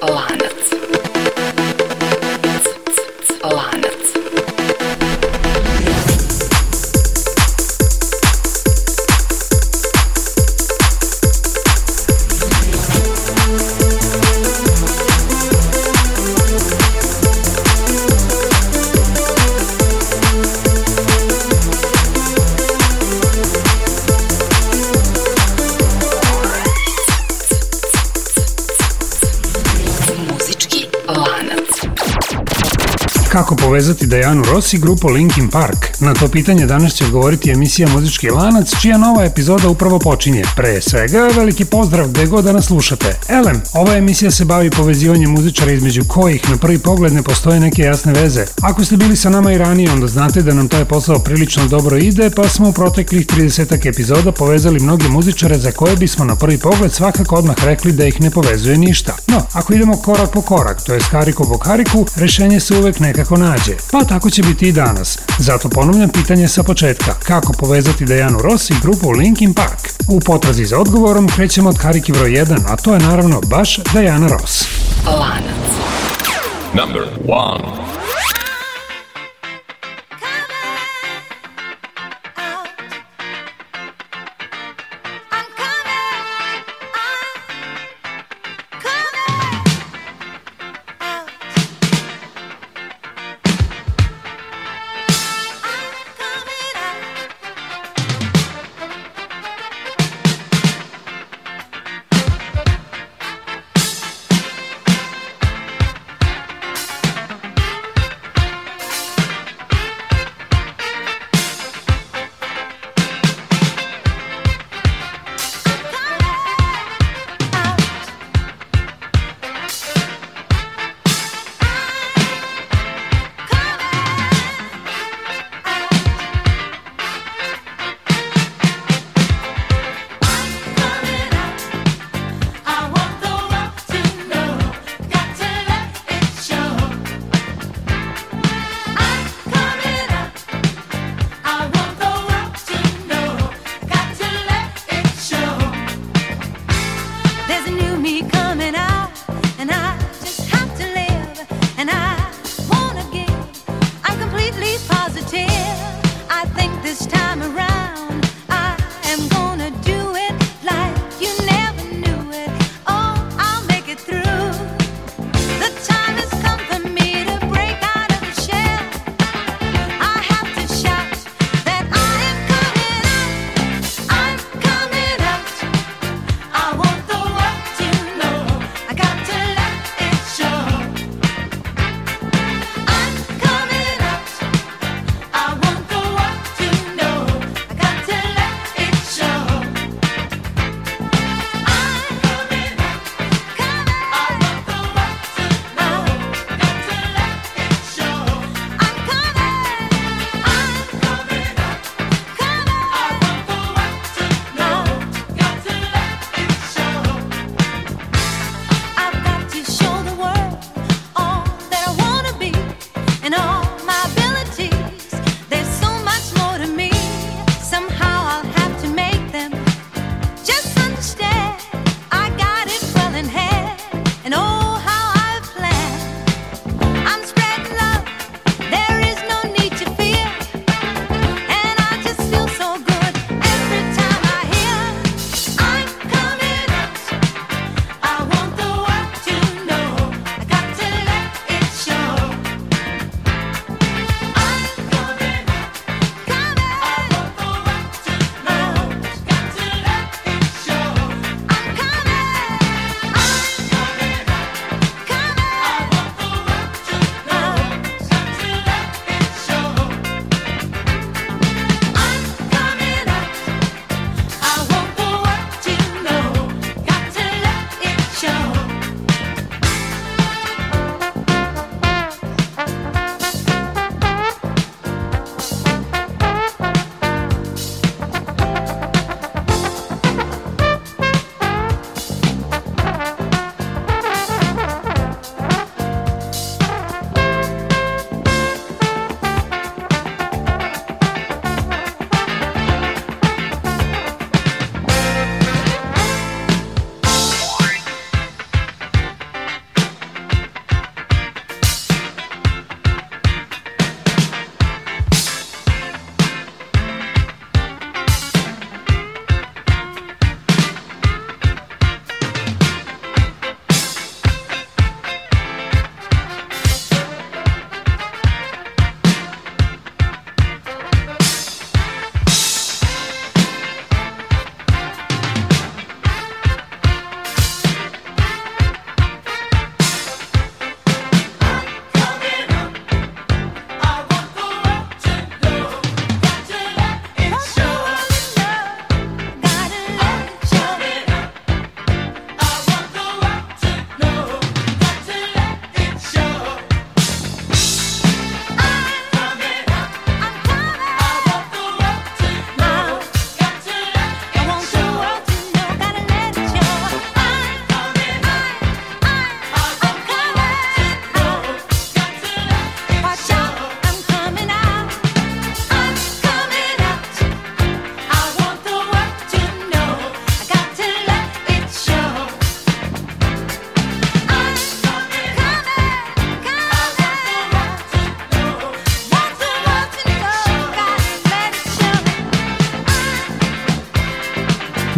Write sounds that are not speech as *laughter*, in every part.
Alana. Kako povezati Dajanu Ross i grupu Linkin Park? Na to pitanje danas će odgovoriti emisija Muzički lanac, čija nova epizoda upravo počinje. Pre svega, veliki pozdrav gde god da nas slušate. Elem, ova emisija se bavi povezivanjem muzičara između kojih na prvi pogled ne postoje neke jasne veze. Ako ste bili sa nama i ranije, onda znate da nam taj posao prilično dobro ide, pa smo u proteklih 30 epizoda povezali mnoge muzičare za koje bismo na prvi pogled svakako odmah rekli da ih ne povezuje ništa. No, ako idemo korak po korak, to je kariku po kariku, rešenje se uvek nekako kako nađe. Pa tako će biti i danas. Zato ponavljam pitanje sa početka. Kako povezati Dejanu Ross i grupu Linkin Park? U potrazi za odgovorom krećemo od kariki broj 1, a to je naravno baš Dejana Ross. Lanac. Number 1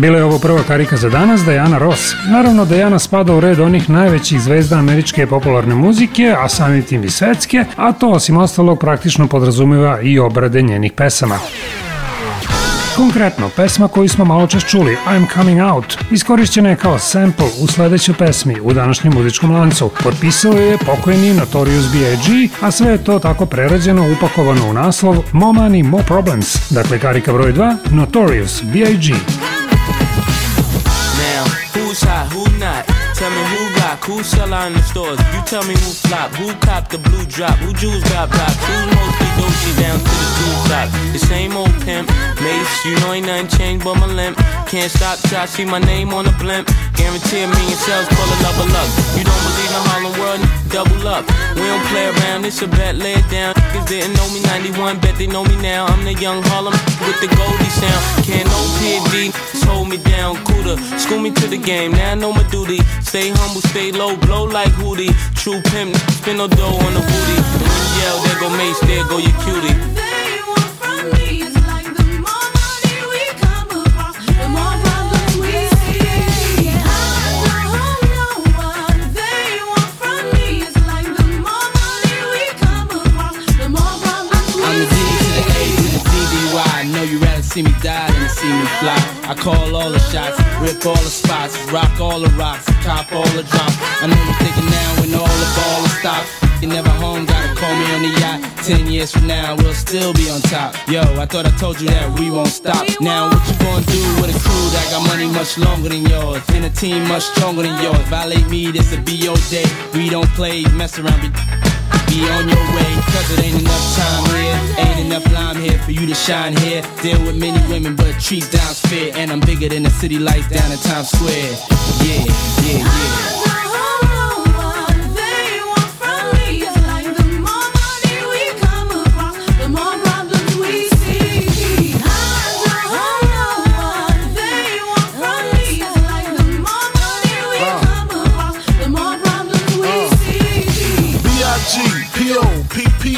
Bila je ovo prva karika za danas, Diana Ross. Naravno, Diana spada u red onih najvećih zvezda američke popularne muzike, a samim tim i svetske, a to osim ostalog praktično podrazumeva i obrade njenih pesama. Konkretno, pesma koju smo malo čas čuli, I'm Coming Out, iskorišćena je kao sample u sledećoj pesmi u današnjem muzičkom lancu. Potpisao je pokojni Notorious B.I.G., a sve je to tako prerađeno, upakovano u naslov More Money, More Problems. Dakle, karika broj 2, Notorious B.I.G. Now, who's hot, who not? Tell me who rock, who sell out in the stores. You tell me who flop, who cop the blue drop, who jewels got blocks, who's mostly Dolce down to the two top. The same old pimp, Mace, you know ain't nothing changed but my limp. Can't stop till see my name on the blimp. Guarantee a million sales, pull a level up. You don't believe in Harlem World, double up. We don't play around, it's a bet, lay it down. Niggas didn't know me 91, bet they know me now. I'm the young Harlem with the Goldie sound. Can't no PD, hold me down, cooler. School me to the game, now I know my duty. Stay humble, stay low, blow like Hootie. True pimp, spin no dough on the booty. When you yell, there go Mace, there go your cutie. I'm fly. I call all the shots, rip all the spots, rock all the rocks, top all the drops. I know you're thinking now when all the ball stopped. You never home, gotta call me on the yacht. Ten years from now, we'll still be on top. Yo, I thought I told you that we won't stop. Now, what you gonna do with a crew that got money much longer than yours? And a team much stronger than yours. Violate me, this'll be your day. We don't play, mess around, be be on your way, cause it ain't enough time here. Ain't enough lime here for you to shine here. Deal with many women, but treat down's fair. And I'm bigger than the city lights down in Times Square. Yeah, yeah, yeah.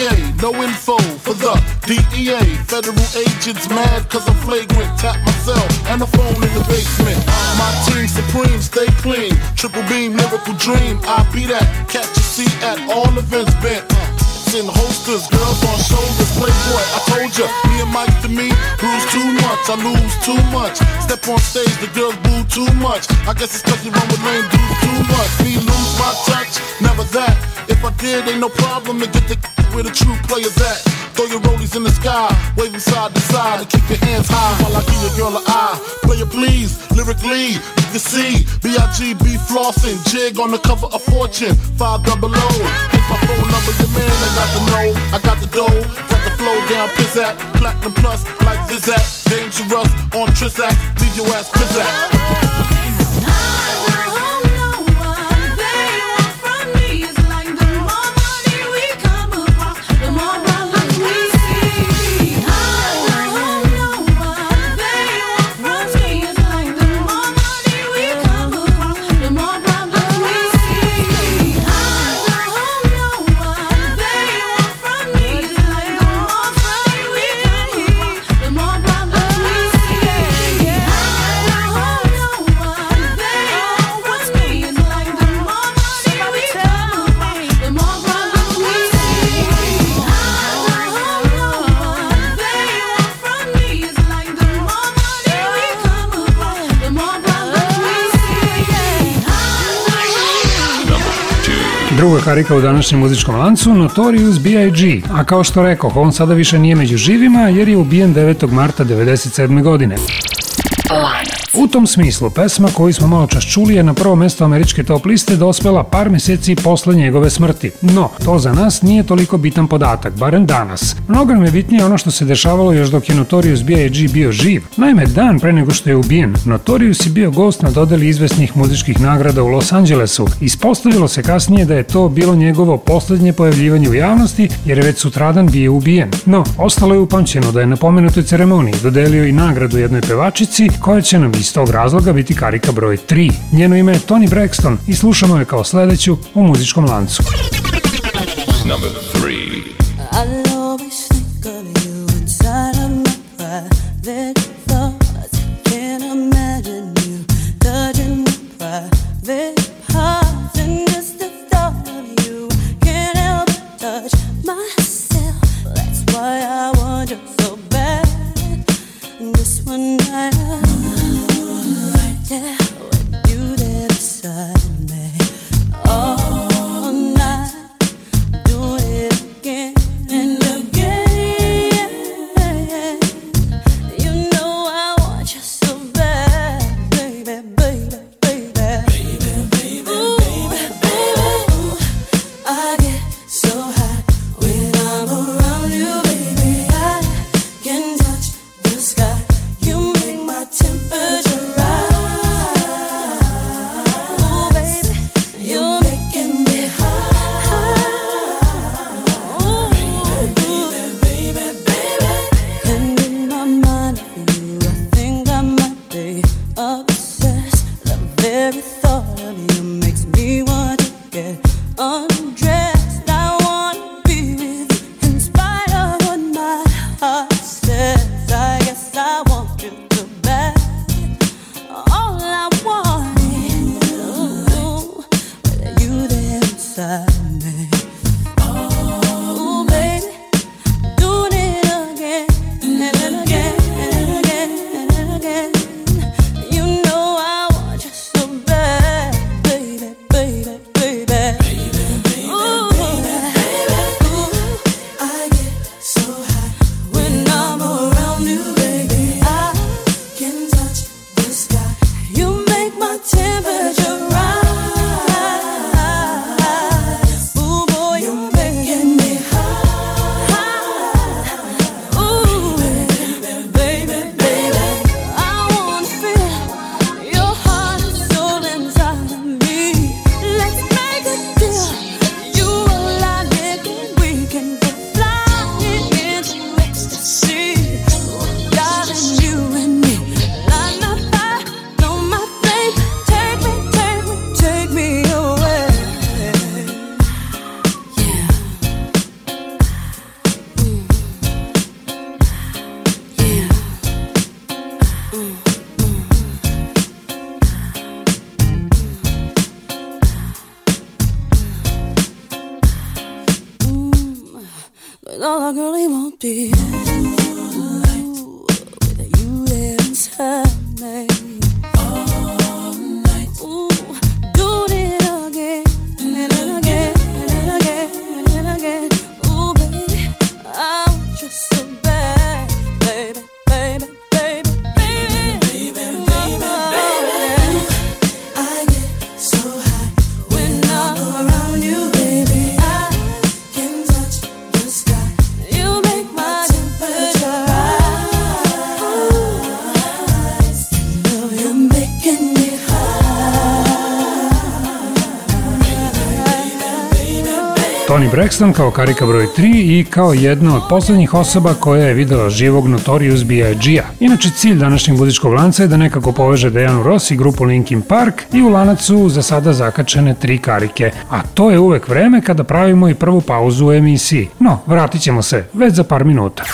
No info for the DEA. Federal agents mad cause I'm flagrant. Tap myself and the phone in the basement. My team supreme, stay clean. Triple beam, miracle dream. I be that. Catch a seat at all events bent. In holsters, girls on shoulders, playboy. I told ya, me and Mike to me, lose too much, I lose too much. Step on stage, the girls boo too much. I guess it's cause you run with lame dudes too much. Me lose my touch, never that. If I did, ain't no problem to get the where the true players at. Throw your rollies in the sky, waving side to side, and keep your hands high while I give your girl an eye. Player please, lyrically, you can see B.I.G.B. flossing, jig on the cover of Fortune, five double O. Hit my phone number, your man, I got the know, I got the dough, got the flow down, pizzat, platinum plus, like Zizat, dangerous on Trizak, leave your ass pizzat. Druga karika u današnjem muzičkom lancu Notorious B.I.G. A kao što rekao, on sada više nije među živima jer je ubijen 9. marta 1997. godine. Lanac. U tom smislu, pesma koju smo malo čas čuli je na prvo mesto američke top liste dospela par meseci posle njegove smrti. No, to za nas nije toliko bitan podatak, barem danas. Mnogo nam je bitnije ono što se dešavalo još dok je Notorious B.I.G. bio živ. Naime, dan pre nego što je ubijen, Notorious je bio gost na dodeli izvesnih muzičkih nagrada u Los Angelesu. Ispostavilo se kasnije da je to bilo njegovo poslednje pojavljivanje u javnosti, jer je već sutradan bio ubijen. No, ostalo je upamćeno da je na pomenutoj ceremoniji dodelio i nagradu jednoj pevačici, koja će nam iz tog razloga biti karika broj 3. Njeno ime je Tony Braxton i slušamo je kao sledeću u muzičkom lancu. Number 3 I always think of you inside of my private thoughts. Can't imagine you touching my private parts And just the thought of you Can't help but touch myself. That's why I want you so bad. This one night yeah Tony Braxton kao karika broj 3 i kao jedna od poslednjih osoba koja je videla živog Notorious B.I.G.-a. Inače, cilj današnjeg muzičkog lanca je da nekako poveže Dejanu Ross i grupu Linkin Park i u lanac su za sada zakačene tri karike, a to je uvek vreme kada pravimo i prvu pauzu u emisiji. No, vratit ćemo se već za par minuta.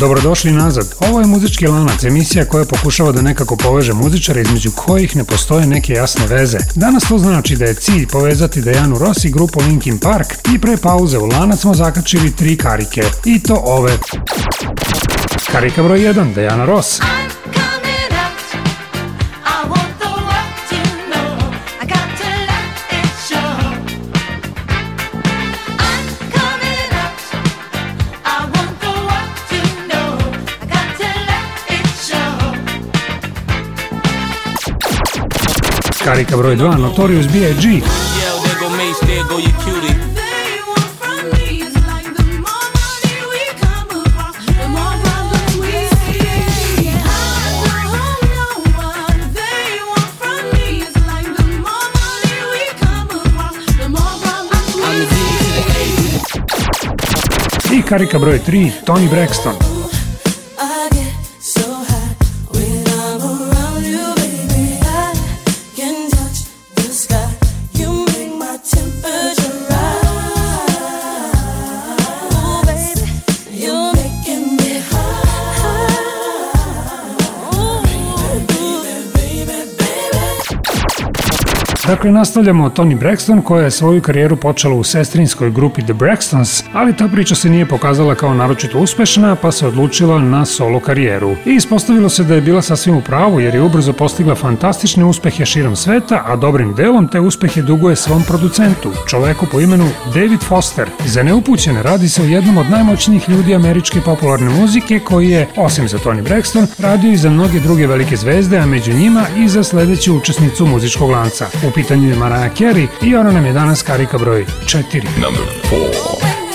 Dobrodošli nazad. Ovo je Muzički lanac, emisija koja pokušava da nekako poveže muzičare između kojih ne postoje neke jasne veze. Danas to znači da je cilj povezati Dejanu Ross i grupu Linkin Park i pre pauze u lanac smo zakačili tri karike. I to ove. Karika broj 1, Dejana Ross. coming Skarika broj 2, Notorious B.I.G. I karika broj 3, Tony Braxton. Dakle, nastavljamo Tony Braxton koja je svoju karijeru počela u sestrinskoj grupi The Braxtons, ali ta priča se nije pokazala kao naročito uspešna, pa se odlučila na solo karijeru. I ispostavilo se da je bila sasvim u pravu jer je ubrzo postigla fantastične uspehe širom sveta, a dobrim delom te uspehe duguje svom producentu, čoveku po imenu David Foster. Za neupućene radi se o jednom od najmoćnijih ljudi američke popularne muzike koji je, osim za Tony Braxton, radio i za mnoge druge velike zvezde, a među njima i za sledeću učesnicu muzičkog lanca. U pitanju je Mariah Carey i ona nam je danas karika broj 4. Number 4.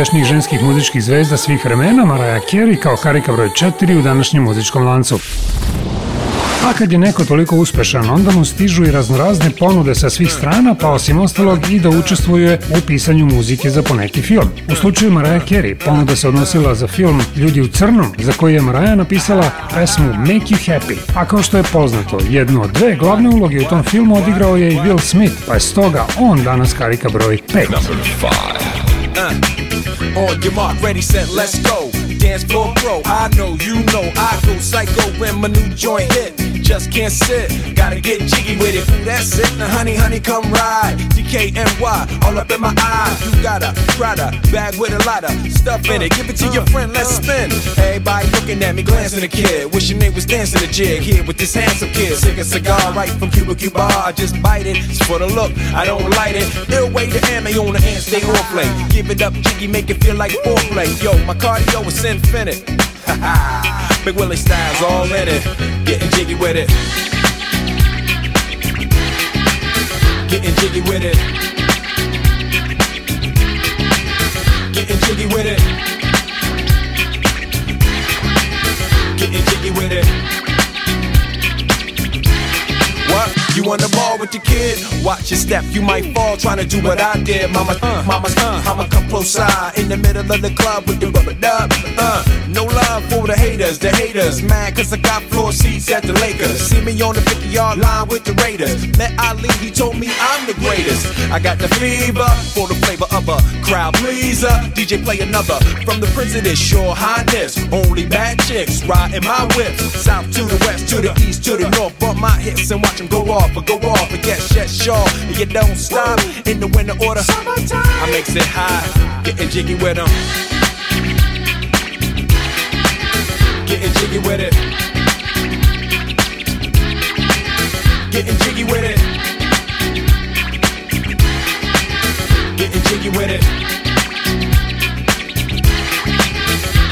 najuspešnijih ženskih muzičkih zvezda svih vremena, Mariah Carey kao karika broj 4 u današnjem muzičkom lancu. A kad je neko toliko uspešan, onda mu stižu i raznorazne ponude sa svih strana, pa osim ostalog i da učestvuje u pisanju muzike za poneki film. U slučaju Mariah Carey, ponuda se odnosila za film Ljudi u crnom, za koji je Mariah napisala pesmu Make You Happy. A kao što je poznato, jednu od dve glavne uloge u tom filmu odigrao je i Will Smith, pa je stoga on danas karika broj 5. Uh, on your mark, ready, set, let's go. Dance floor pro, I know, you know, I go psycho when my new joint hit. Just can't sit, gotta get jiggy with it. That's it, now honey, honey, come ride. DKNY, all up in my eyes. You got a Prada bag with a lot of stuff in it. Give it to your friend, let's spin. Everybody looking at me, glancing a kid. Wishing they was dancing a jig here with this handsome kid. Sick a cigar right from Cuba Cuba. I just bite it, it's for the look, I don't light it. Ill way to ammo on the hand, stay on play. Give it up, jiggy, make it feel like foreplay. Yo, my cardio is infinite. *laughs* Big Willie styles all in it. Getting jiggy with it. Getting jiggy with it. Getting jiggy with it. Getting jiggy with it. What? You on the ball with your kid? Watch your step, you might fall trying to do what I did. Mama, uh, mama, uh, close in the middle of the club with the rubber dub. Uh, no love for the haters, the haters. Mad cause I got floor seats at the Lakers. See me on the 50 yard line with the Raiders. Met Ali, he told me I'm the greatest. I got the fever for the flavor of a crowd pleaser. DJ play another from the president's your highness. Only bad chicks riding my whip. South to the west, to the east, to the north. Bump my hips and watch them go off, or go off, and get shut shaw. And you don't stop in the winter order. Summertime. I makes it high, getting jiggy with them. Getting jiggy with it. Getting jiggy with it. Getting jiggy with it.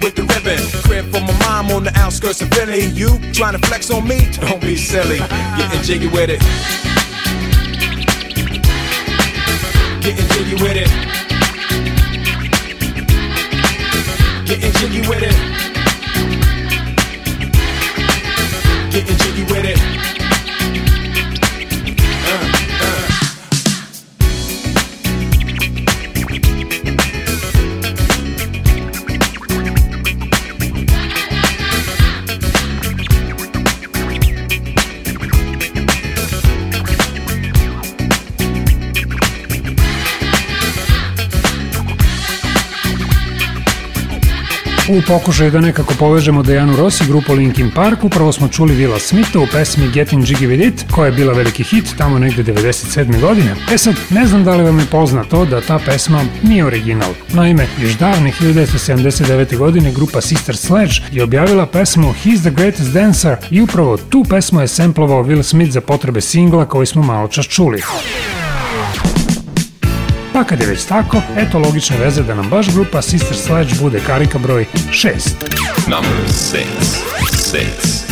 with the ribbon. Crib for my mom on the outskirts of Philly. You trying to flex on me? Don't be silly. Getting jiggy with it. Getting jiggy with it. U pokušaju da nekako povežemo Dejanu Rossi grupu Linkin Park, upravo smo čuli Vila Smitha u pesmi Getting Jiggy With It, koja je bila veliki hit tamo negde 97. godine. E sad, ne znam da li vam je poznato da ta pesma nije original. Naime, još davne 1979. godine grupa Sister Sledge je objavila pesmu He's the Greatest Dancer i upravo tu pesmu je semplovao Will Smith za potrebe singla koji smo malo čas čuli. Pa kad je već tako, eto logične veze da nam baš grupa Sister Sledge bude karika broj 6. Number 6. 6.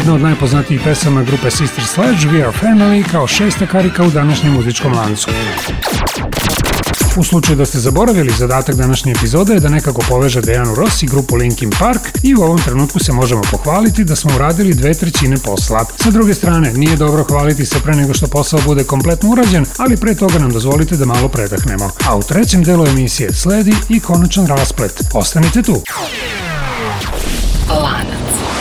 Jedna od najpoznatijih pesama grupe Sister Sledge, We Are Family, kao šesta karika u današnjem muzičkom lancu. U slučaju da ste zaboravili, zadatak današnje epizode je da nekako poveže Dejanu Ross i grupu Linkin Park i u ovom trenutku se možemo pohvaliti da smo uradili dve trećine posla. Sa druge strane, nije dobro hvaliti se pre nego što posao bude kompletno urađen, ali pre toga nam dozvolite da malo predahnemo. A u trećem delu emisije sledi i konačan rasplet. Ostanite tu! Lanac.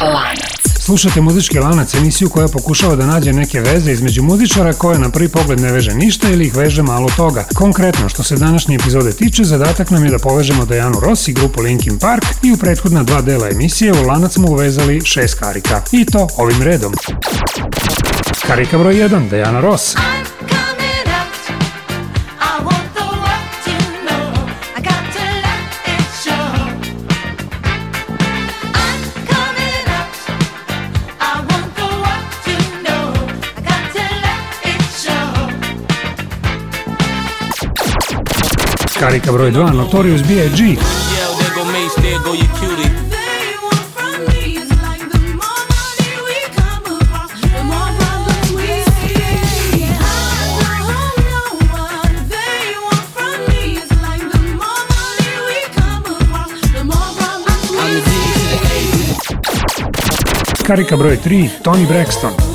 Lanac. Slušate muzički lanac, emisiju koja pokušava da nađe neke veze između muzičara koje na prvi pogled ne veže ništa ili ih veže malo toga. Konkretno, što se današnje epizode tiče, zadatak nam je da povežemo Dejanu Ross i grupu Linkin Park i u prethodna dva dela emisije u lanac smo uvezali šest karika. I to ovim redom. Karika broj 1, Dejana Ross. I'm D to the A to Karika broj 3, Tony Braxton.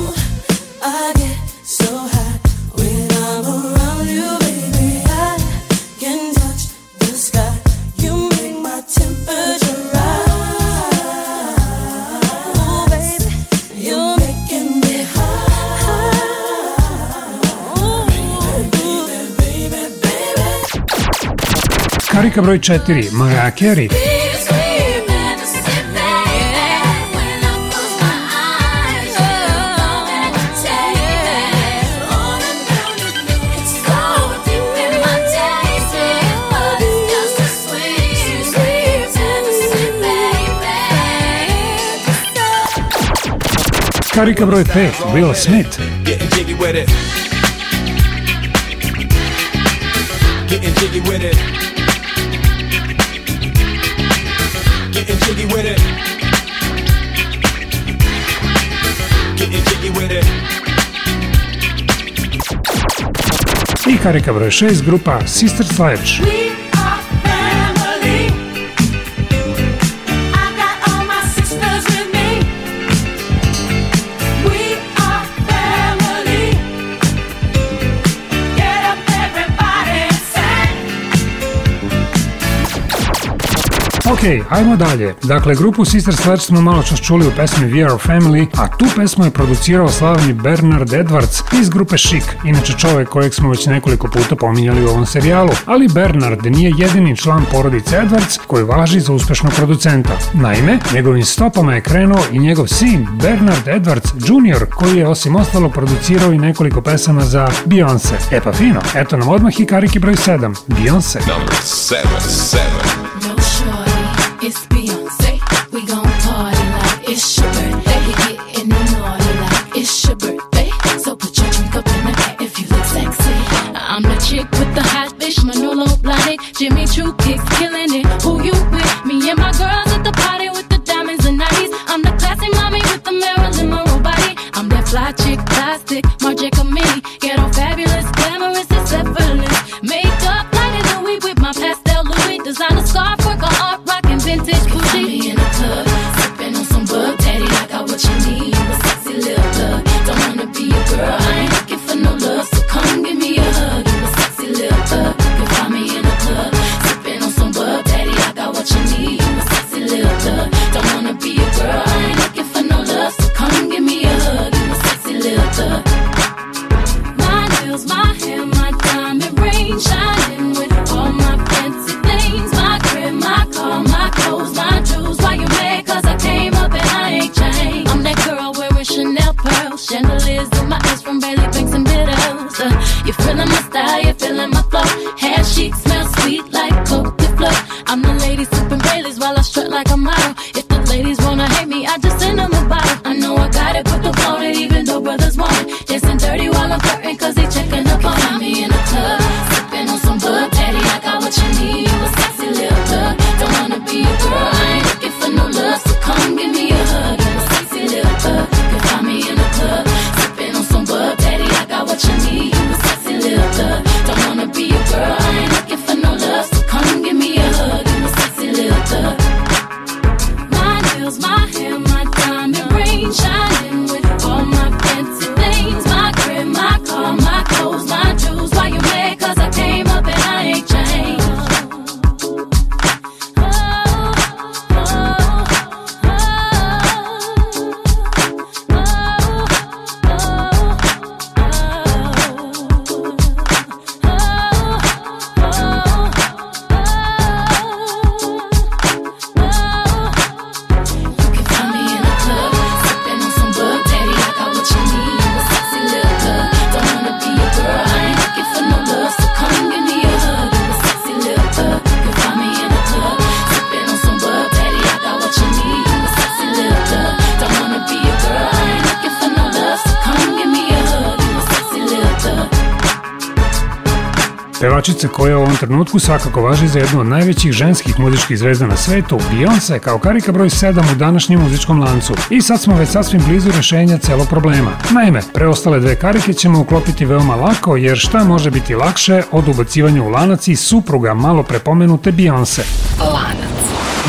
Karika broj 4, Mariah Carey. Karika broj 5, Will Smith. Getting jiggy with it. Getting jiggy with it. Karika broj 6, grupa Sister Sledge. Ok, ajmo dalje. Dakle, grupu Sister Sledge smo malo čas čuli u pesmi We Are Family, a tu pesmu je producirao slavni Bernard Edwards iz grupe Chic, inače čovek kojeg smo već nekoliko puta pominjali u ovom serijalu. Ali Bernard nije jedini član porodice Edwards koji važi za uspešnog producenta. Naime, njegovim stopama je krenuo i njegov sin Bernard Edwards Jr. koji je osim ostalo producirao i nekoliko pesama za Beyoncé. E pa fino, eto nam odmah i kariki broj 7, Beyoncé. Number 7, 7. It's Beyonce. We gon' party like it's your birthday. We getting naughty like it's your birthday. So put your drink up in the air if you look sexy. I'm the chick with the hot fish, Manolo Blahnik, Jimmy Choo kicks, killing it. Who you with? Me and my girls at the party with the diamonds and nighties. I'm the classy mommy with the Marilyn Monroe body. I'm that fly chick, plastic, Marja Kamini. Pevačica koja u ovom trenutku svakako važi za jednu od najvećih ženskih muzičkih zvezda na svetu, Beyoncé kao karika broj 7 u današnjem muzičkom lancu. I sad smo već sasvim blizu rešenja celog problema. Naime, preostale dve karike ćemo uklopiti veoma lako, jer šta može biti lakše od ubacivanja u lanac i supruga malo prepomenute Beyoncé. Lanac.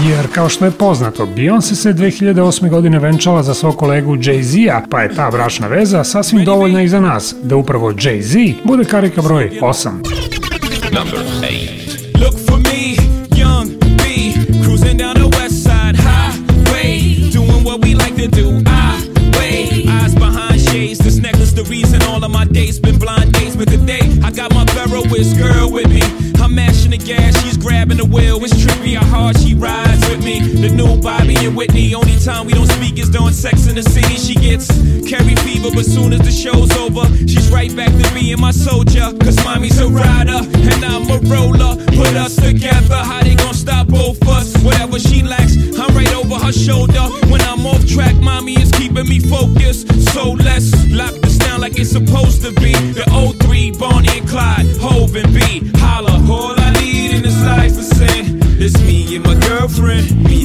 Jer kao što je poznato, Beyoncé se 2008. godine venčala za svog kolegu Jay-Z-a, pa je ta bračna veza sasvim dovoljna i za nas, da upravo Jay-Z bude karika broj 8. Number 8. Look for me, young B, cruising down the west side highway, doing what we like to do. I wait, eyes behind shades. This necklace, the reason all of my dates been blind dates. But today, I got my Ferroist girl with me. I'm mashing the gas, she's grabbing the wheel. It's trippy how hard she rides me. The new Bobby and Whitney. Only time we don't speak is during sex in the city. She gets carry fever, but soon as the show's over, she's right back to being my soldier. Cause mommy's a rider and I'm a roller. Put us together, how they gonna stop both us? Whatever she lacks, I'm right over her shoulder. When I'm off track, mommy is keeping me focused. So let's lock this down like it's supposed to be. The 03, Bonnie and Clyde, Hove and B. Holla, all brethren.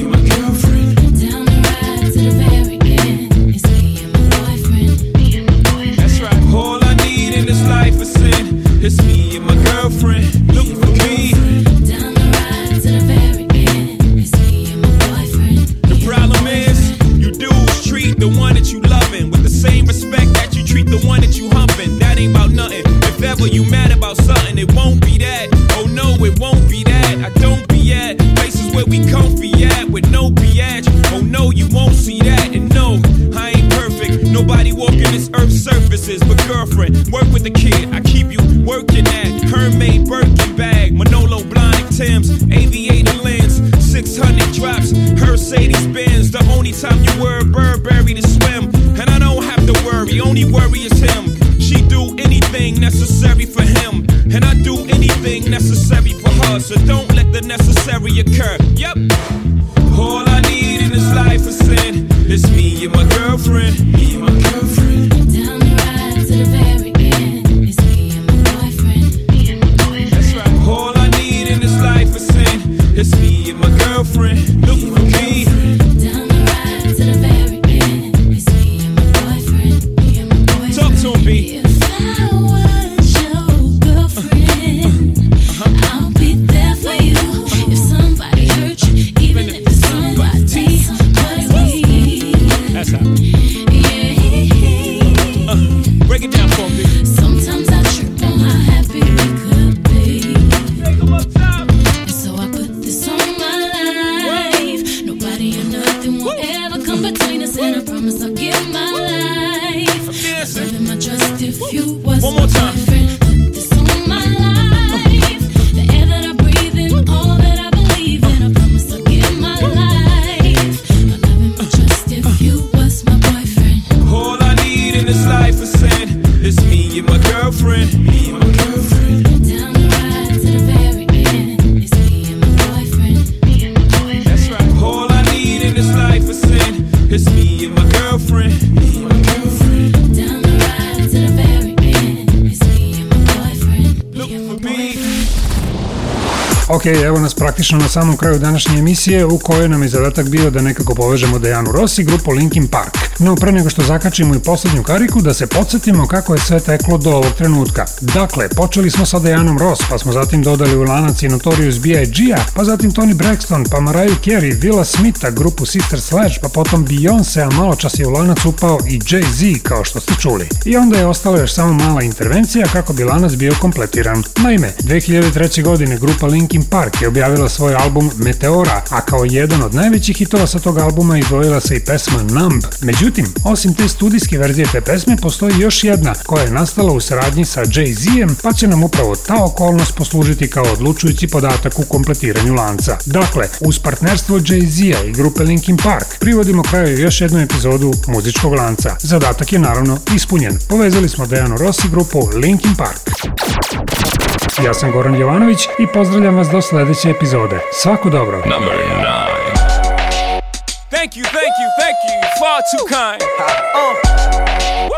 Praktično na samom kraju današnje emisije u kojoj nam je zadatak bio da nekako povežemo Dejanu Ross i grupu Linkin Park. No pre nego što zakačimo i poslednju kariku da se podsjetimo kako je sve teklo do ovog trenutka. Dakle, počeli smo sa Dejanom Ross, pa smo zatim dodali u lanac i Notorious B.I.G.-a, pa zatim Tony Braxton, pa Mariah Carey, Willa Smitha, grupu Sister Sledge, pa potom Beyoncé, a malo čas je u lanac upao i Jay-Z, kao što ste čuli. I onda je ostala još samo mala intervencija kako bi lanac bio kompletiran. Naime, 2003. godine grupa Linkin Park je objavila svoj album Meteora, a kao jedan od najvećih hitova sa tog albuma izdvojila se i pesma Numb. Međutim, osim te studijske verzije te pesme, postoji još jedna koja je nastala u saradnji sa Jay-Z-em, pa će nam upravo ta okolnost poslužiti kao odlučujući podatak u kompletiranju lanca. Dakle, uz partnerstvo Jay-Z-a i grupe Linkin Park privodimo kraju još jednu epizodu muzičkog lanca. Zadatak je naravno ispunjen. Povezali smo Dejanu Rossi grupu Linkin Park. Ja sam Goran Jovanović i pozdravljam vas do sledeće epizode. Svako dobro! Number 9. Thank you, thank you, thank you. Far too kind. Uh.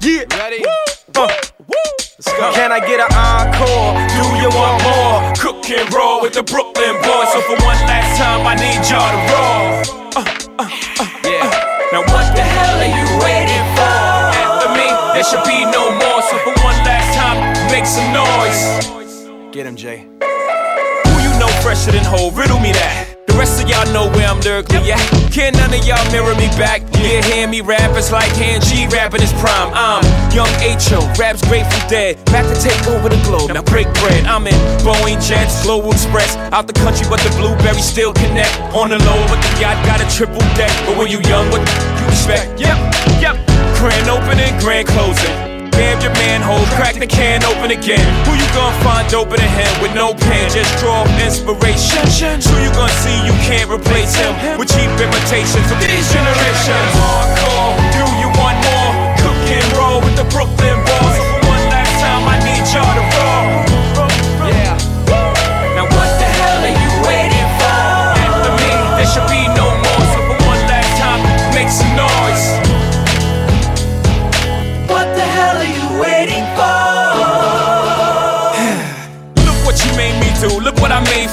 Yeah. Ready? Woo. Uh. Can I get an encore? Do you want more? Cook and roll with the Brooklyn boys. So for one last time, I need y'all to roll. Uh, uh, uh, yeah. Now what the hell are you waiting for? After me, there should be no more. So for one last time, make some noise. Get him, Jay. Who you know fresher than whole? Riddle me that. The rest of y'all know where I'm lyrically at. Can none of y'all mirror me back? Yeah, hear me rap, it's like hand G rapping his prime. I'm young H.O., raps Grateful Dead. Back to take over the globe, now break bread. I'm in Boeing Jets, Global Express. Out the country, but the blueberries still connect. On the low, but the yacht got a triple deck. But when you young, what you expect? Yep, yep. Grand opening, grand closing. Grab your manhole, crack the can open again. Who you gonna find open a him with no pen? Just draw inspiration. Who you gonna see you can't replace him with cheap imitations of these generations? Hardcore, do you want more? Cook and roll with the Brooklyn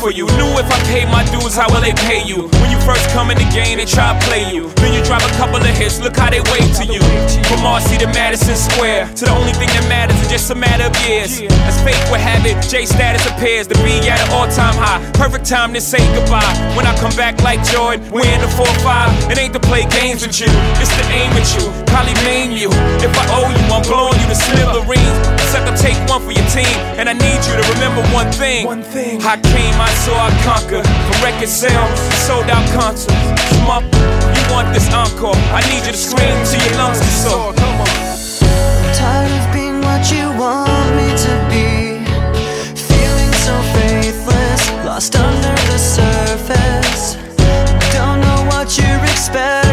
for you. Knew if I paid my dues, how will they pay you? When you first come in the game, they try to play you. Drop a couple of hits. Look how they wave to you. From Marcy to Madison Square, to the only thing that matters is just a matter of years. As fate would have it, J status appears to be at an all-time high. Perfect time to say goodbye. When I come back like Jordan, we're in the 4-5. It ain't to play games with you, it's to aim at you. Probably maim you. If I owe you, I'm blowing you to smithereens. Except I'll take one for your team, and I need you to remember one thing. One thing. I came, I saw, I conquered. From record sales, sold out concerts. Come up, want this encore. I need you to scream till your lungs get sore. Come on. I'm tired of being what you want me to be. Feeling so faithless, lost under the surface. Don't know what you expect.